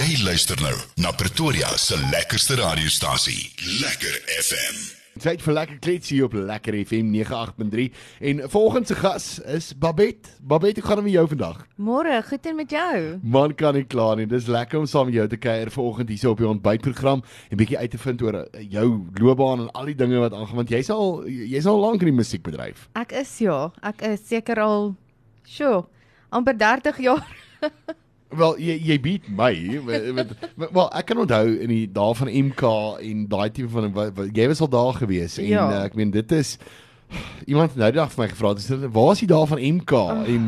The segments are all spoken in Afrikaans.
Jy luister nou na Pretoria se lekkerste radiostasie, Lekker FM. Tyd vir lekker kletsie op Lekker FM 98.3 en volgende se gas is Babette. Babette, hoe gaan dit met jou vandag? Môre, goed en met jou? Man kan nie kla nie. Dis lekker om saam met jou te kuier vanoggend hier op die ontbytprogram en bietjie uit te vind oor eh, jou loopbaan en al die dinge wat aangaan want jy's al jy's al lank in die musiekbedryf. Ek is ja, ek is seker al sjoe, amper 30 jaar. Wel jy jy beat my met wel ek kan onthou in die dae van MK en daai tipe van wat, wat, jy was al daar gewees en Ja. uh, ek meen dit is iemand het nou die dag vir my gevra dis waar is die dae van MK oh. en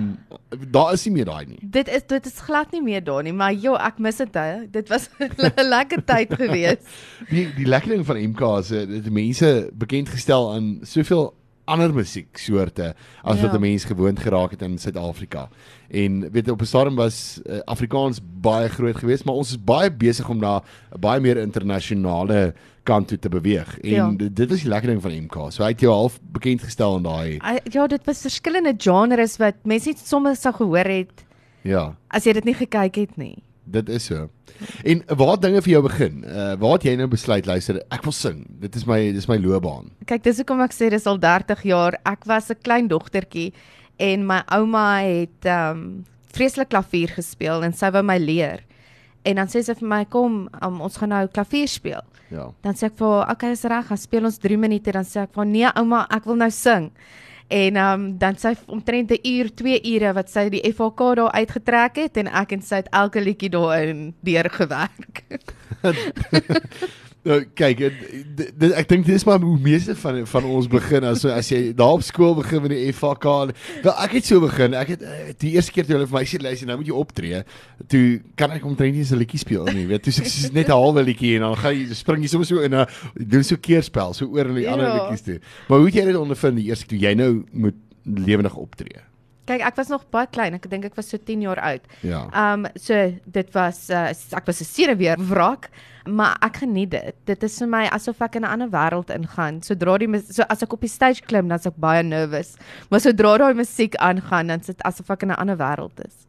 daar is nie meer daai nie. Dit is dit is glad nie meer daar nie, maar joh, ek mis dit. Dit was 'n lekker tyd gewees. Die die lekker ding van MK is uh, dit mense bekend gestel aan soveel ander musieksoorte as Ja. wat 'n mens gewoond geraak het in Suid-Afrika. En weet op 'n stadium was uh, Afrikaans baie groot geweest, maar ons is baie besig om na 'n baie meer internasionale kant toe te beweeg. En Ja. dit, is die lekker ding van MK. So hy het jou half bekend gestel in daai Ja, dit was verskillende genres wat mense nie sommer sou gehoor het ja, as jy dit nie gekyk het nie. Dit is so. En waar dinge vir jou begin? Uh waar het jy nou besluit luister, ek wil sing. Dit is my dis my loopbaan. Kyk, dis hoekom ek sê dis al 30 jaar. Ek was 'n klein dogtertjie en my ouma het um vreeslik klavier gespeel en sy wou my leer. En dan sê sy vir my, "Kom, um, ons gaan nou klavier speel." Ja. Dan sê ek vir haar, "Oké, is reg, gaan speel ons 3 minute." Dan sê ek vir haar, "Nee, ouma, ek wil nou sing." En um, dan sy omtrent 'n uur, 2 ure wat sy die FHK daar uitgetrek het en ek en sy het elke liedjie daarin deurgewerk. Nou kyk, dit, dit, ek dink dis maar hoe meeste van van ons begin as as jy daar op skool begin met die FHK. Wel ek het so begin. Ek het eh, die eerste keer toe hulle vir my sê luister, nou moet jy optree. Toe kan ek omtrent nie 'n liedjie speel nie, weet. Toe sê ek net 'n halwe liedjie en dan gaan jy spring jy sommer so in 'n doen so keerspel, so oor in die Ja. ander liedjies toe. Maar hoe het jy dit ondervind die eerste keer toe jy nou moet lewendig optree? Kyk, ek was nog baie klein. Ek dink ek was so 10 jaar oud. Ja. Um so dit was uh, ek was 'n sereweer wrak, maar ek geniet dit. Dit is vir my asof ek in 'n ander wêreld ingaan. Sodra die so as ek op die stage klim, dan is ek baie nervous. Maar sodra daai musiek aangaan, dan is dit asof ek in 'n ander wêreld is.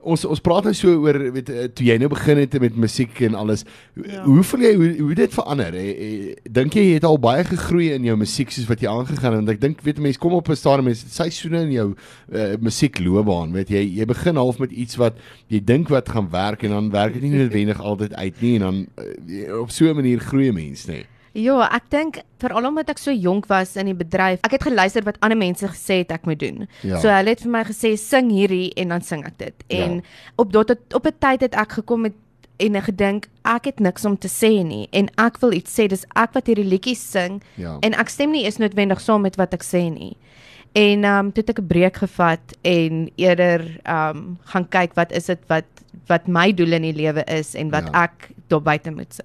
Ons ons praat nou so oor weet eh, toe jy nou begin het met musiek en alles. Ja. Hoe voel jy hoe hoe dit verander? Eh, eh, Dink jy jy het al baie gegroei in jou musiek soos wat jy aangegaan het? Want ek dink weet mense kom op 'n stadium mense seisoene in jou uh, musiekloopbaan, weet jy, jy begin half met iets wat jy dink wat gaan werk en dan werk dit nie noodwendig altyd uit nie en dan uh, op so 'n manier groei 'n mens, nê. Nee. Ja, ek dink veral omdat ek so jonk was in die bedryf, ek het geluister wat ander mense gesê het ek moet doen. Ja. So hulle het vir my gesê sing hierdie en dan sing ek dit. En Ja. op tot op 'n tyd het ek gekom met en gedink ek het niks om te sê nie en ek wil iets sê. Dis ek wat hierdie liedjies sing Ja. en ek stem nie eens noodwendig saam met wat ek sê nie. En ehm um, toe het ek 'n breek gevat en eerder ehm um, gaan kyk wat is dit wat wat my doel in die lewe is en wat Ja. ek daar buite moet sit.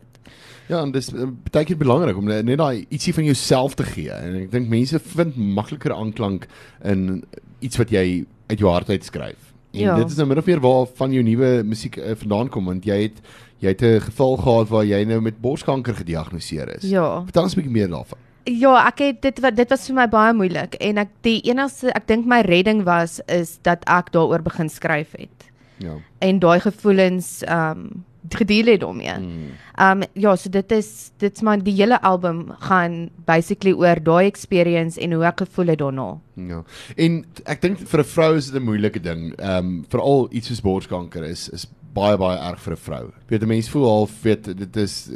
Ja, en dis eh, baie keer belangrik om net daai ietsie van jouself te gee. En ek dink mense vind makliker aanklank in iets wat jy uit jou hart uit skryf. En Ja. dit is nou min of meer waar van jou nuwe musiek uh, vandaan kom want jy het jy het 'n geval gehad waar jy nou met borskanker gediagnoseer is. Ja. Vertel ons 'n bietjie meer daarvan. Ja, ek het dit wat dit was vir my baie moeilik en ek die enigste ek dink my redding was is dat ek daaroor begin skryf het. Ja. En daai gevoelens ehm um, gedeel het daarmee. Hmm. um, ja, so dit is dit's maar die hele album gaan basically oor daai experience en hoe ek gevoel het daarna. Ja. En ek dink vir 'n vrou is dit 'n moeilike ding. Um, veral iets soos borskanker is is baie baie erg vir 'n vrou. Weet 'n mens voel half weet dit is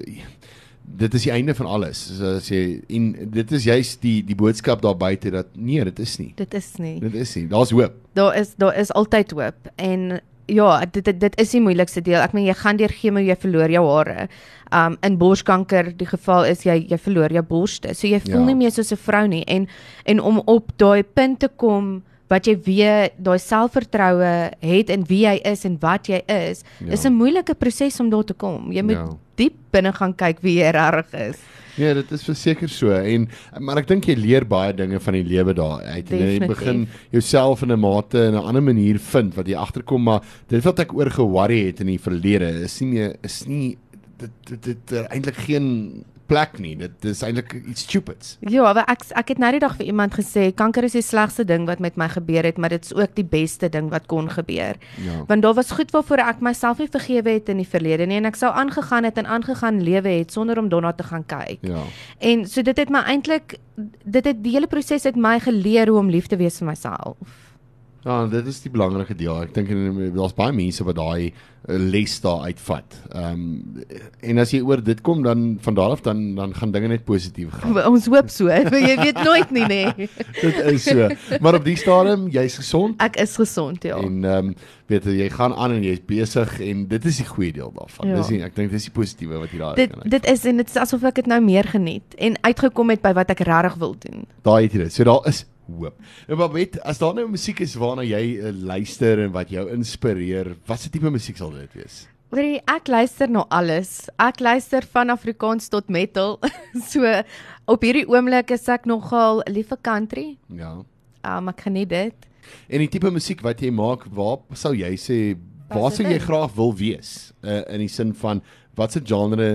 dit is die einde van alles. So as jy en dit is juist die die boodskap daar buite dat nee, dit is nie. Dit is nie. Dit is nie. Daar's hoop. Daar is daar is altyd hoop en ja, dit dit, dit is die moeilikste deel. Ek meen jy gaan deur chemo, jy verloor jou hare. Um in borskanker die geval is jy jy verloor jou borste. So jy voel Ja. nie meer soos 'n vrou nie en en om op daai punt te kom wat jy weer daai selfvertroue het in wie jy is en wat jy is, Ja. is 'n moeilike proses om daar te kom. Jy moet Ja. diep binne gaan kyk wie jy regtig is. Nee, dit is verseker so en maar ek dink jy leer baie dinge van die lewe daar uit. En Jy begin jouself in 'n mate in 'n ander manier vind wat jy agterkom maar dit wat ek oor ge-worry het in die verlede is nie meer is nie dit dit dit er eintlik geen plek nie. Dit is eintlik iets stupids. Ja, maar ek ek het nou die dag vir iemand gesê kanker is die slegste ding wat met my gebeur het, maar dit is ook die beste ding wat kon gebeur. Ja. Want daar was goed waarvoor ek myself nie vergewe het in die verlede nie en ek sou aangegaan het en aangegaan lewe het sonder om daarna te gaan kyk. Ja. En so dit het my eintlik dit het die hele proses het my geleer hoe om lief te wees vir myself. Ja, dit is die belangrike deel. Ek dink daar's baie mense wat daai eh, les daar uitvat. Ehm um, en as jy oor dit kom dan van daar af dan dan gaan dinge net positief gaan. Ons hoop so. Jy weet nooit nie nê. dit is so. Maar op die stadium, jy's gesond Ek is gesond ja. en ehm um, weet jy, jy gaan aan en jy's besig en dit is die goeie deel daarvan. Ja. Dis die, ek dink dis die positiewe wat jy daar Dit kan. dit is en dit is asof ek dit nou meer geniet en uitgekom het by wat ek regtig wil doen. Daai het jy dit. So daar is hoop. Nou weet, as daar nou musiek is waarna jy uh, luister en wat jou inspireer, watse tipe musiek sal dit wees? Hoorie, ek luister na alles. Ek luister van Afrikaans tot metal. so op hierdie oomblik is ek nogal lief vir country. Ja. Um ek geniet dit. En die tipe musiek wat jy maak, waar sou jy sê waar Wat sou jy graag wil wees? Uh, in die sin van watse genre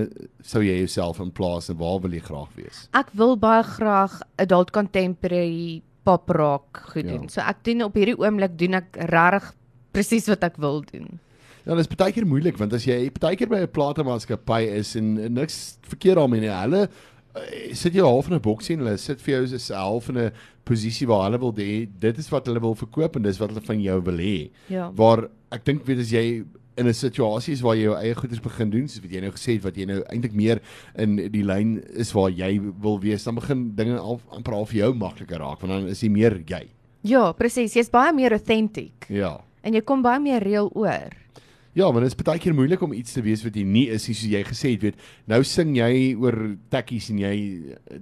sou jy jouself in plaas en waar wil jy graag wees? Ek wil baie graag adult contemporary pop rock goed Ja. doen. So ek doen op hierdie oomblik doen ek regtig presies wat ek wil doen. Ja, dit is baie keer moeilik want as jy baie keer by 'n platemaatskappy is en, en niks verkeerd daarmee nie. Hulle uh, sit jou half in 'n boksie en hulle sit vir jou so half in 'n posisie waar hulle wil hê dit is wat hulle wil verkoop en dis wat hulle van jou wil hê. Ja. Waar ek dink weet as jy in 'n situasie is waar jy jou eie goeders begin doen, soos wat jy nou gesê het wat jy nou eintlik meer in die lyn is waar jy wil wees, dan begin dinge al amper al vir jou makliker raak want dan is jy meer jy. Ja, presies. Jy's baie meer authentic Ja. en jy kom baie meer reël oor. Ja, want dit is baie keer moeilik om iets te wees wat jy nie is nie, soos jy gesê het, weet. Nou sing jy oor tekkies en jy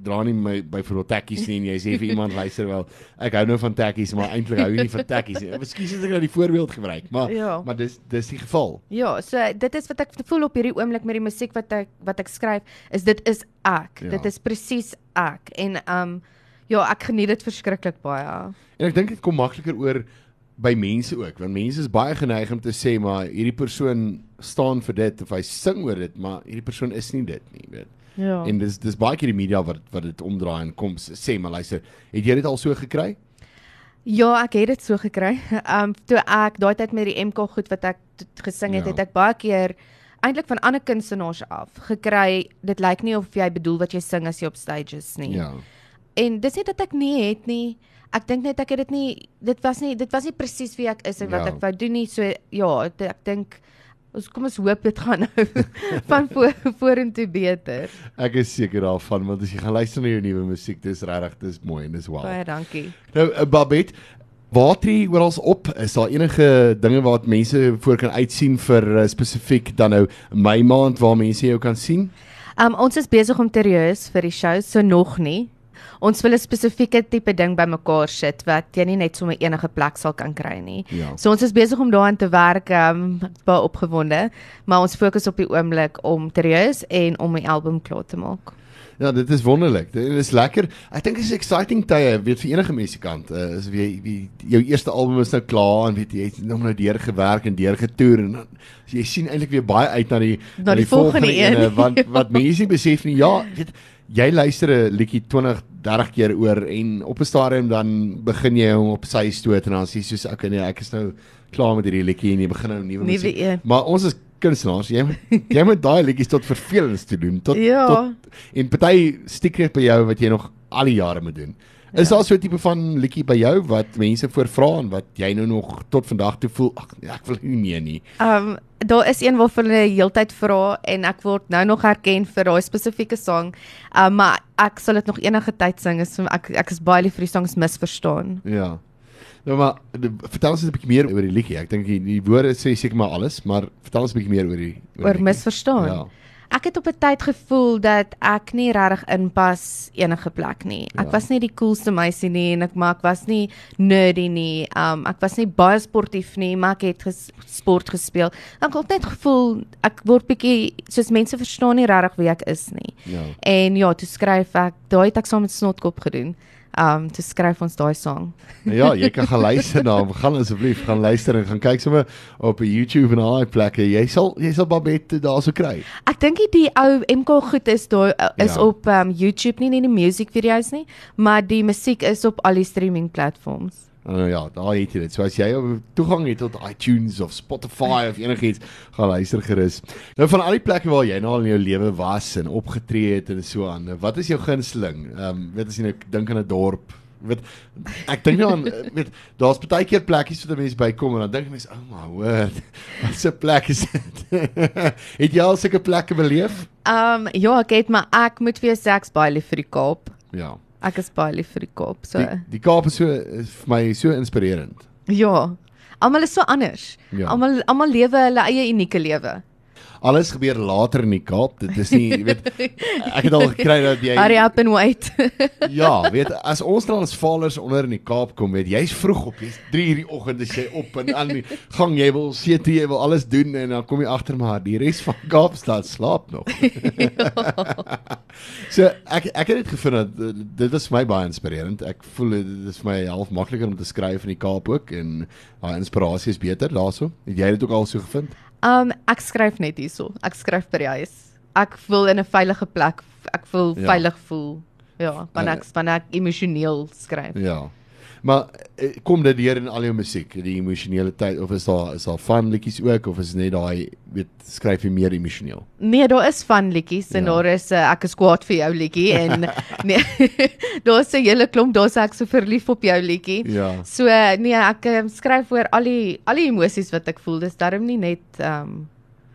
dra nie my byvoorbeeld tekkies nie en jy sê vir iemand luister wel, ek hou nou van tekkies, maar eintlik hou jy nie van tekkies nie. Miskien het ek nou die voorbeeld gebruik, maar Ja. maar dis dis die geval. Ja, so dit is wat ek voel op hierdie oomblik met die musiek wat ek wat ek skryf, is dit is ek. Ja. Dit is presies ek. En um ja, ek geniet dit verskriklik baie. En ek dink dit kom makliker oor by mense ook, want mense is baie geneig om te sê maar hierdie persoon staan vir dit of hy sing oor dit, maar hierdie persoon is nie dit nie, weet. Ja. En dis dis baie keer die media wat wat dit omdraai en kom sê maar luister, het jy dit al so gekry? Ja, ek het dit so gekry. Um toe ek daai tyd met die MK goed wat ek gesing het, Ja. het ek baie keer eintlik van ander kunstenaars af gekry. Dit lyk nie of jy bedoel wat jy sing as jy op stage is nie. Ja. En dis nie dat ek nie het nie. Ek dink net ek het dit nie dit was nie dit was nie presies wie ek is en wat Ja. ek wou doen nie. So ja, dit, ek dink ons kom ons hoop dit gaan nou van voor vorentoe beter. Ek is seker daarvan want as jy gaan luister na jou nuwe musiek, dis regtig dis mooi en dis wow. Baie dankie. Nou uh, Babette, waar tree oral op? Is daar enige dinge wat mense voor kan uitsien vir uh, spesifiek dan nou Mei maand waar mense jou kan sien? Um ons is besig om te rehearse vir die show, so nog nie. Ons wil 'n spesifieke tipe ding bymekaar sit wat jy nie net sommer enige plek sal kan kry nie. Ja. So ons is besig om daaraan te werk, um baie opgewonde, maar ons fokus op die oomblik om te rehearse en om die album klaar te maak. Ja, dit is wonderlik. Dit is lekker. Ek dink dit is exciting tye, weet vir enige musikant. Uh, is wie, wie jou eerste album is nou klaar en weet jy het hom nou deur gewerk en deur getoer en dan so jy sien eintlik weer baie uit na die Na die volgende een. ene, want wat mense nie besef nie, ja, weet jy luister 'n liedjie 20 30 keer oor en op 'n stadium dan begin jy hom op sy stoot en dan sê jy soos okay nee, ek is nou klaar met hierdie liedjie en jy begin nou nuwe musiek. een. Maar ons is kunstenaars, jy moet jy moet daai liedjies tot vervelings te doen, tot Ja. tot en party stiek net by jou wat jy nog al die jare moet doen. Is Ja. daar so 'n tipe van liedjie by jou wat mense voor vra en wat jy nou nog tot vandag toe voel, ag nee, ek wil nie meer nie. Um daar is een waarvan hulle heeltyd vra en ek word nou nog herken vir daai spesifieke sang. Um maar ek sal dit nog enige tyd sing. Is ek ek is baie lief vir die songs misverstaan. Ja. Nou maar de- vertel ons 'n bietjie meer oor die liedjie. Ek dink die, die woorde sê seker maar alles, maar vertel ons 'n bietjie meer oor die Oor die liedjie. misverstaan. Ja. Ek het op 'n tyd gevoel dat ek nie regtig inpas enige plek nie. Ek Ja. was nie die coolste meisie nie en ek maar ek was nie nerdy nie. Um ek was nie baie sportief nie, maar ek het ges, sport gespeel. Ek het net gevoel ek word bietjie soos mense verstaan nie regtig wie ek is nie. Ja. En ja, toe skryf ek, daai het ek saam met Snotkop gedoen. Um toe skryf ons daai song. Ja, jy kan gaan luister na hom. Gaan asseblief gaan luister en gaan kyk sommer op YouTube en al daai plekke. Jy sal jy sal Babette daarso kry. Ek dink die ou MK goed is daar is Ja. op um YouTube nie, nie die music video's nie, maar die musiek is op al die streaming platforms. Nou ja, daar het jy dit. So as jy toegang het tot iTunes of Spotify of enigiets, gaan luister gerus. Nou van al die plekke waar jy nou al in jou lewe was en opgetree het en so aan, wat is jou gunsteling? Ehm um, weet as jy nou dink aan 'n dorp weet ek dink nou aan weet daar's baie keer plekkies wat mense bykom en dan dink mense, "Ou oh my word, wat 'n plek is dit?" het jy al sulke plekke beleef? Um ja, ek het maar ek moet vir jou sê ek's baie lief vir die Kaap. Ja. Ek is baie lief vir die Kaap. So Die, die Kaap is so is vir my so inspirerend. ja. Almal is so anders. Ja. Almal almal lewe hulle eie unieke lewe. Alles gebeur later in die Kaap. Dit is nie, jy weet, ek het al gekry dat jy Hurry up and wait. Ja, weet as ons Transvaalers onder in die Kaap kom, weet jy's vroeg op, jy's 3 uur die oggend as jy op en aan die gang jy wil see toe jy wil alles doen en dan kom jy agter maar die res van Kaapstad slaap nog. so ek ek het dit gevind dat eh, dit was vir my baie inspirerend. Ek voel dit is vir my half makliker om te skryf in die Kaap ook en daai inspirasie is beter daarso. Het jy dit ook al so gevind? Um ek skryf net hierso. Ek skryf by die huis. Ek voel in 'n veilige plek. Ek voel Ja. ja. veilig voel. Ja, wanneer ek wanneer ek emosioneel skryf. Ja. Maar eh, kom dit deur in al jou musiek, die emosionele tyd of is daar is daar fun liedjies ook of is net daai weet skryf jy meer emosioneel? Nee, daar is van liedjies en Ja. daar is uh, ek is kwaad vir jou liedjie en nee, daar's 'n hele klomp daar's ek so verlief op jou liedjie. Ja. So nee, ek um, skryf oor al die al die emosies wat ek voel. Dis darm nie net um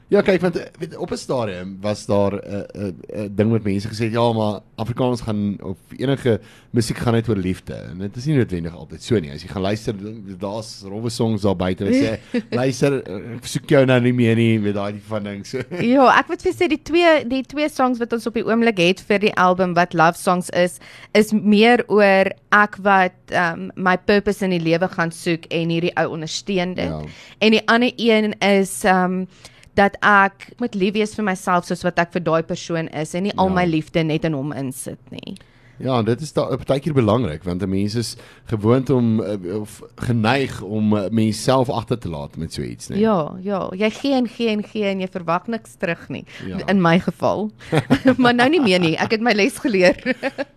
Ja, kyk want eh, weet op 'n stadium was daar 'n uh, 'n uh, uh, ding met mense gesê ja, maar Afrikaans gaan of enige musiek gaan net oor liefde en dit is nie noodwendig altyd so nie. As jy gaan luister, daar's rowwe songs daar buite wat sê luister, eh, ek soek jou nou nie meer nie met daai van ding so. Ja, ek moet vir sê die twee die twee songs wat ons op die oomblik het vir die album wat love songs is, is meer oor ek wat um my purpose in die lewe gaan soek en hierdie ou ondersteun dit. Ja. En die ander een is um dat ek moet lief wees vir myself soos wat ek vir daai persoon is en nie al Ja. my liefde net in hom insit nie. Ja, dit is daar partykeer belangrik want 'n mens is gewoond om uh, of geneig om uh, mens self agter te laat met so iets, nee. Ja, ja, jy gee en gee en gee en jy verwag niks terug nie. Ja. In my geval. maar nou nie meer nie. Ek het my les geleer.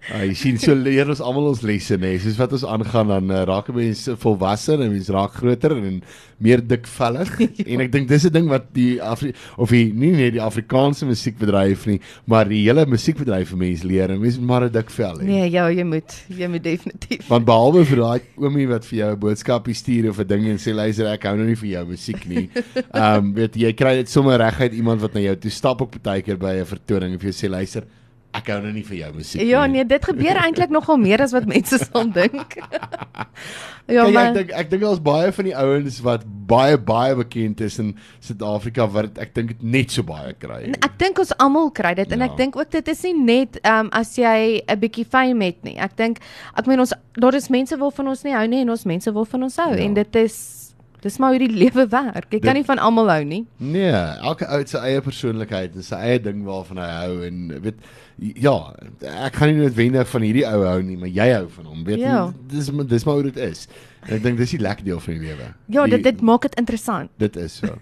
Ja, jy sien so leer ons almal ons lesse nê. Soos wat ons aangaan dan uh, raak mense volwasse en mense raak groter en meer dikvellig. en ek dink dis 'n ding wat die Afri of die nie net die Afrikaanse musiekbedryf nie, maar die hele musiekbedryf vir mense leer. En mense moet maar 'n dik vel hê. Nee, ja, jy moet, jy moet definitief. Want behalwe vir daai oomie wat vir jou 'n boodskapie stuur of 'n ding en sê luister ek hou nou nie vir jou musiek nie. Ehm um, weet jy, kry dit sommer reguit iemand wat na jou toe stap op partykeer by 'n vertoning en vir jou sê luister ek hou nou nie vir jou musiek Ja, nie. nee, dit gebeur eintlik nogal meer as wat mense sal dink. ja, Kyk, maar ek dink ek dink daar's baie van die ouens wat baie baie bekend is in Suid-Afrika wat ek dink dit net so baie kry. ek dink ons almal kry dit en Ja. ek dink ook dit is nie net ehm um, as jy 'n bietjie fame het nie. Ek dink ek meen ons daar is mense waarvan ons nie hou nie en ons mense waarvan ons hou Ja. en dit is dis maar hoe die lewe werk. Jy kan Dit- nie van almal hou nie. Nee, elke ou het sy eie persoonlikheid en sy eie ding waarvan hy hou en weet ja, ek kan nie noodwendig van hierdie ou hou nie, maar jy hou van hom. Weet Ja. dis dis maar hoe dit is. En ek dink dis die lekker deel van die lewe. Ja, die, dit dit maak dit interessant. dit is so.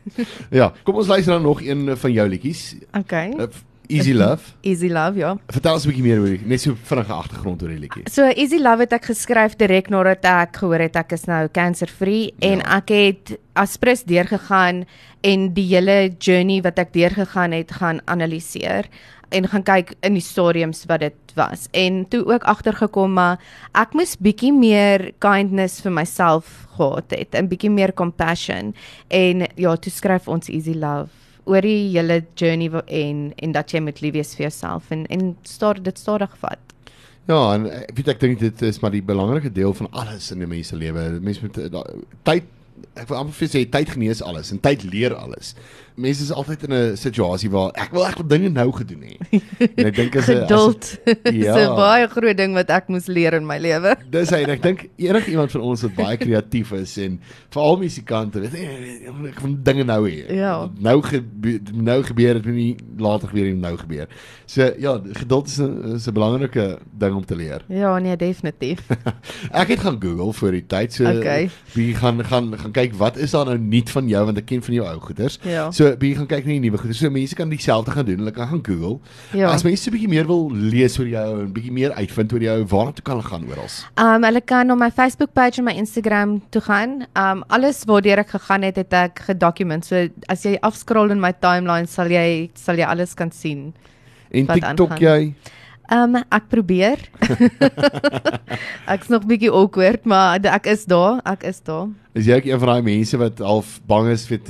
ja, kom ons luister dan nog een van jou liedjies. Okay. Easy Love. Easy Love, ja. Vertel ons 'n bietjie meer oor die net so vinnige agtergrond oor die liedjie. So Easy Love het ek geskryf direk nadat ek gehoor het ek is nou cancer-free Ja. en ek het aspres deurgegaan en die hele journey wat ek deurgegaan het gaan analiseer en gaan kyk in die stadiums wat dit was en toe ook agtergekom maar ek moes bietjie meer kindness vir myself gehad het en bietjie meer compassion en ja toe skryf ons Easy Love oor die hele journey en en dat jy moet lief wees vir jouself en en stadig dit stadig vat. Ja, en ek weet ek dink dit is maar die belangrike deel van alles in 'n mens se lewe. Mense moet eh, da- tyd ek wil amper vir sê tyd genees alles en tyd leer alles. Mense is altyd in 'n situasie waar ek wil ek wil dinge nou gedoen hê. En ek dink as 'n- Geduld. Ja. 'n baie groot ding wat ek moes leer in my lewe. Dis hy en ek dink enige iemand van ons wat baie kreatief is en veral musikante, weet jy, ek wil dinge nou hê. Ja. Nou gebe nou gebeur dit nie later gebeur nie nou gebeur. So ja, geduld is 'n is 'n belangrike ding om te leer. Ja, nee, definitief. Ek het gaan Google vir die tyd so Okay. wie gaan gaan gaan kyk wat is daar nou nuut van jou want ek ken van jou ou goeders. Ja. So wie gaan kyk na die nuwe goeders. So mense kan dieselfde gaan doen. Hulle kan gaan Google. Ja. As mense so 'n bietjie meer wil lees oor jou en bietjie meer uitvind oor jou, waarna toe kan hulle gaan oral? Um hulle kan op my Facebook page en my Instagram toe gaan. Um alles waardeur ek gegaan het, het ek gedokument. So as jy afscroll in my timeline sal jy sal jy alles kan sien. En TikTok aangaan? jy? Um ek probeer. Ek's nog bietjie awkward, maar ek is daar. Ek is daar. Is jy ook een van daai mense wat half bang is vir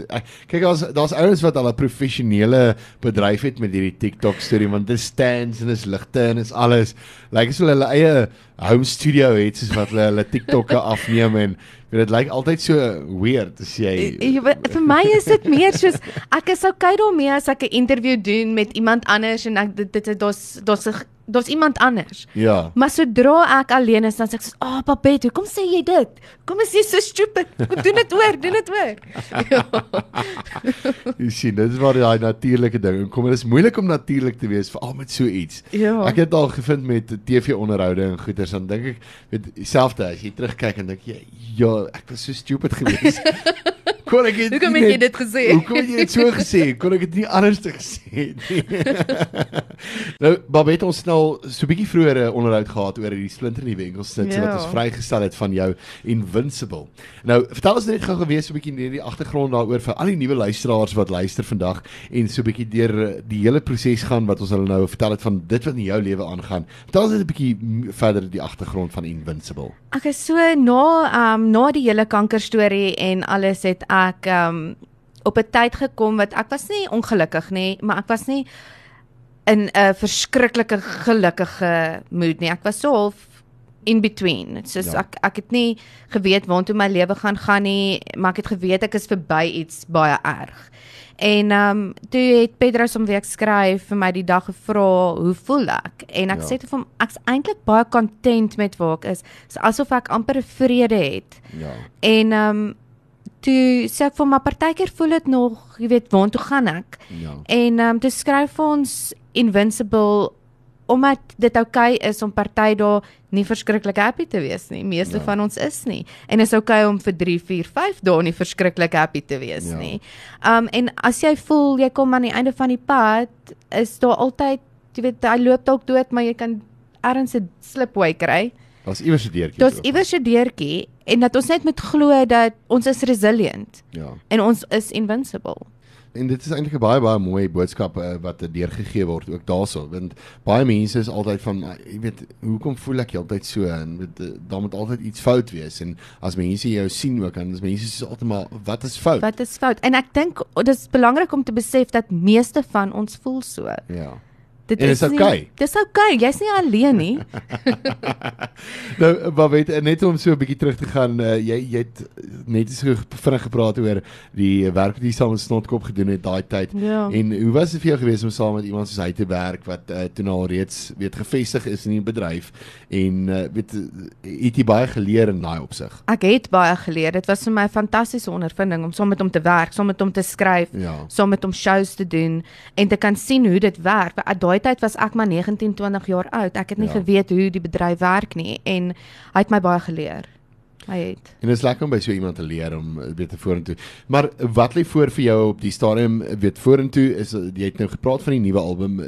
kyk daar's daar's ouens wat al 'n professionele bedryf het met hierdie TikTok storie want dis stands en dis ligte en dis alles. Lyk asof hulle hulle eie home studio het soos wat hulle hulle TikTokke afneem en weet dit lyk altyd so weird as jy Jy weet, vir my is dit meer soos ek is okay daarmee as ek 'n interview doen met iemand anders en ek dit dit daar's daar's 'n- daar's iemand anders. ja. Maar sodra ek alleen is, dan sê ek soos, "Ah, oh, Babette, hoekom sê jy dit? Kom is jy so stupid? Kom doen dit oor, doen dit oor." Jy sien, dit is waar daai natuurlike ding kom. Dit is moeilik om natuurlik te wees veral met so iets. Ja. Ek het al gevind met TV-onderhoude en goeters dan dink ek weet dieselfde as jy terugkyk en dink jy ja, ek was so stupid geweest. Kon ek dit Hoekom het jy dit gesê? Hoekom het jy dit so gesê? Kon ek dit nie anders te gesê het nie. nou, Babette ons nou so 'n bietjie vroeër 'n onderhoud gehad oor hierdie splinter nuwe enkelsnit Ja. wat ons vrygestel het van jou Invincible. Nou, vertel ons net gou gewees so 'n bietjie net die agtergrond daaroor vir al die nuwe luisteraars wat luister vandag en so 'n bietjie deur eh, die hele proses gaan wat ons hulle nou vertel het van dit wat in jou lewe aangaan. Vertel ons net 'n bietjie verder die agtergrond van Invincible. Ek is so na um na die hele kanker storie en alles het ek um op 'n tyd gekom wat ek was nie ongelukkig nie, maar ek was nie in 'n verskriklike gelukkige mood nie. Ek was so half in between. Soos Ja. ek ek het nie geweet waartoe my lewe gaan gaan nie, maar ek het geweet ek is verby iets baie erg. En ehm um, toe het Pedro som week skryf vir my die dag gevra hoe voel ek? En ek Ja. sê vir hom ek's eintlik baie content met waar ek is. Dis asof ek amper 'n vrede het. Ja. En ehm um, toe sê ek vir maar partykeer voel dit nog, jy weet, waartoe gaan ek? Ja. En ehm um, toe skryf ons Invincible omdat dit oukei okay is om party dae nie verskriklik happy te wees nie. Meeste Ja. van ons is nie. En is oukei okay om vir 3, 4, 5 dae nie verskriklik happy te wees Ja. nie. Um en as jy voel jy kom aan die einde van die pad, is daar altyd, jy weet, hy loop dalk dood, maar jy kan ergens 'n slipway kry. Daar's iewers 'n deurtjie. Daar's iewers 'n deurtjie en dat ons net moet glo dat ons is resilient Ja. en ons is invincible. En dit is eintlik 'n baie baie mooi boodskap uh, wat deurgegee word ook daarso want baie mense is altyd van uh, jy weet hoekom voel ek heeltyd so en weet, uh, daar moet altyd iets fout wees en as mense jou sien ook dan is mense soos altyd maar wat is fout? Wat is fout? En ek dink oh, dis belangrik om te besef dat meeste van ons voel so. Ja. Dit En dis nie- oukei. Dis. Okay. Jy's nie alleen nie. nou maar weet net om so 'n bietjie terug te gaan uh, jy jy het net so vinnig gepraat oor die werk wat jy saam met Snotkop gedoen het daai tyd. Ja. En hoe was dit vir jou geweest om saam met iemand soos hy te werk wat uh, toe nou al reeds weet gevestig is in die bedryf en uh, weet het jy baie geleer in daai opsig? Ek het baie geleer. Dit was vir my 'n fantastiese ondervinding om saam met hom te werk, saam met hom te skryf, Ja. saam met hom shows te doen en te kan sien hoe dit werk. Want At daai tyd was ek maar 19, 20 jaar oud. Ek het nie Ja. geweet hoe die bedryf werk nie en hy het my baie geleer. Hy het. En dit is lekker om by so iemand te leer om weet te vorentoe. Maar uh, wat lê voor vir jou op die stadium uh, weet vorentoe is jy het nou gepraat van die nuwe album.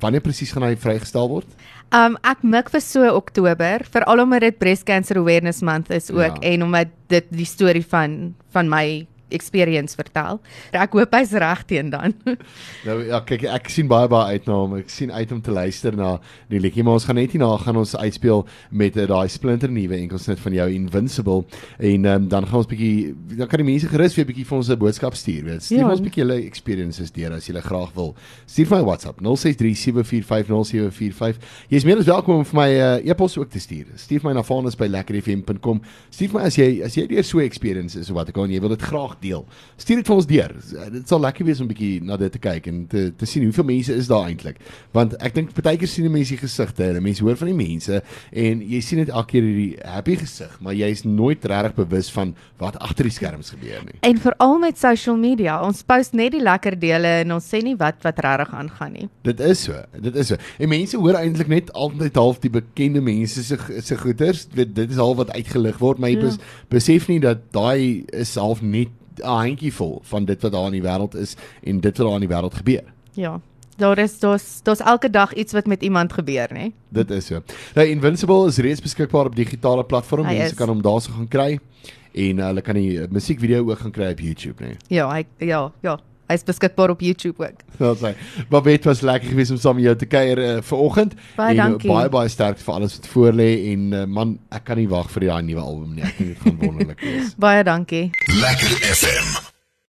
Wanneer presies gaan hy vrygestel word? Um ek mik vir so Oktober, veral omdat dit Breast Cancer Awareness Month is ook ja. en omdat dit die storie van van my experience vertel. Ek hoop hy's reg teen dan. Nou ja, kyk ek sien baie baie uit na hom. Ek sien uit om te luister na die liedjie, maar ons gaan net hierna gaan ons uitspeel met uh, daai splinter nuwe enkelsnit van jou Invincible en um, dan gaan ons bietjie dan kan die mense gerus weer bietjie vir ons 'n boodskap stuur, weet. Stuur Ja. ons bietjie julle experiences deur as jy graag wil. Stuur vir my WhatsApp 0637450745. Jy's meer as welkom om vir my uh, e-pos ook te stuur. Stuur vir my na vanus by lekkerfm.com. Stuur vir my as jy as jy deur so 'n experience is of wat ek al en jy wil dit graag graag deel. Stuur dit vir ons deur. Dit sal lekker wees om 'n bietjie na dit te kyk en te te sien hoeveel mense is daar eintlik. Want ek dink partykeer sien mense die gesigte en mense hoor van die mense en jy sien net elke keer hierdie happy gesig, maar jy's nooit regtig bewus van wat agter die skerms gebeur nie. En veral met social media, ons post net die lekker dele en ons sê nie wat wat regtig aangaan nie. Dit is so. Dit is so. En mense hoor eintlik net altyd half die bekende mense se se goeters. Dit dit is al wat uitgelig word, maar jy Ja. bes, besef nie dat daai is half net 'n handjievol van dit wat daar in die wêreld is en dit wat daar in die wêreld gebeur. Ja. Daar is daar's daar's elke dag iets wat met iemand gebeur, nê? Dit is so. Nou Invincible is reeds beskikbaar op digitale platforms. Mense kan hom daarso gaan kry en uh, hulle kan die uh, musiekvideo ook gaan kry op YouTube, né? Ja, hy ja, ja. Hy's beskikbaar op YouTube ook. Dat sê. Maar weet was lekker geweest om saam met jou te kuier uh, vanoggend. Baie en, uh, dankie. Baie baie sterkte vir alles wat voor lê en uh, man, ek kan nie wag vir daai nuwe album nie. Ek dink dit gaan wonderlik wees. Baie dankie. Lekker FM.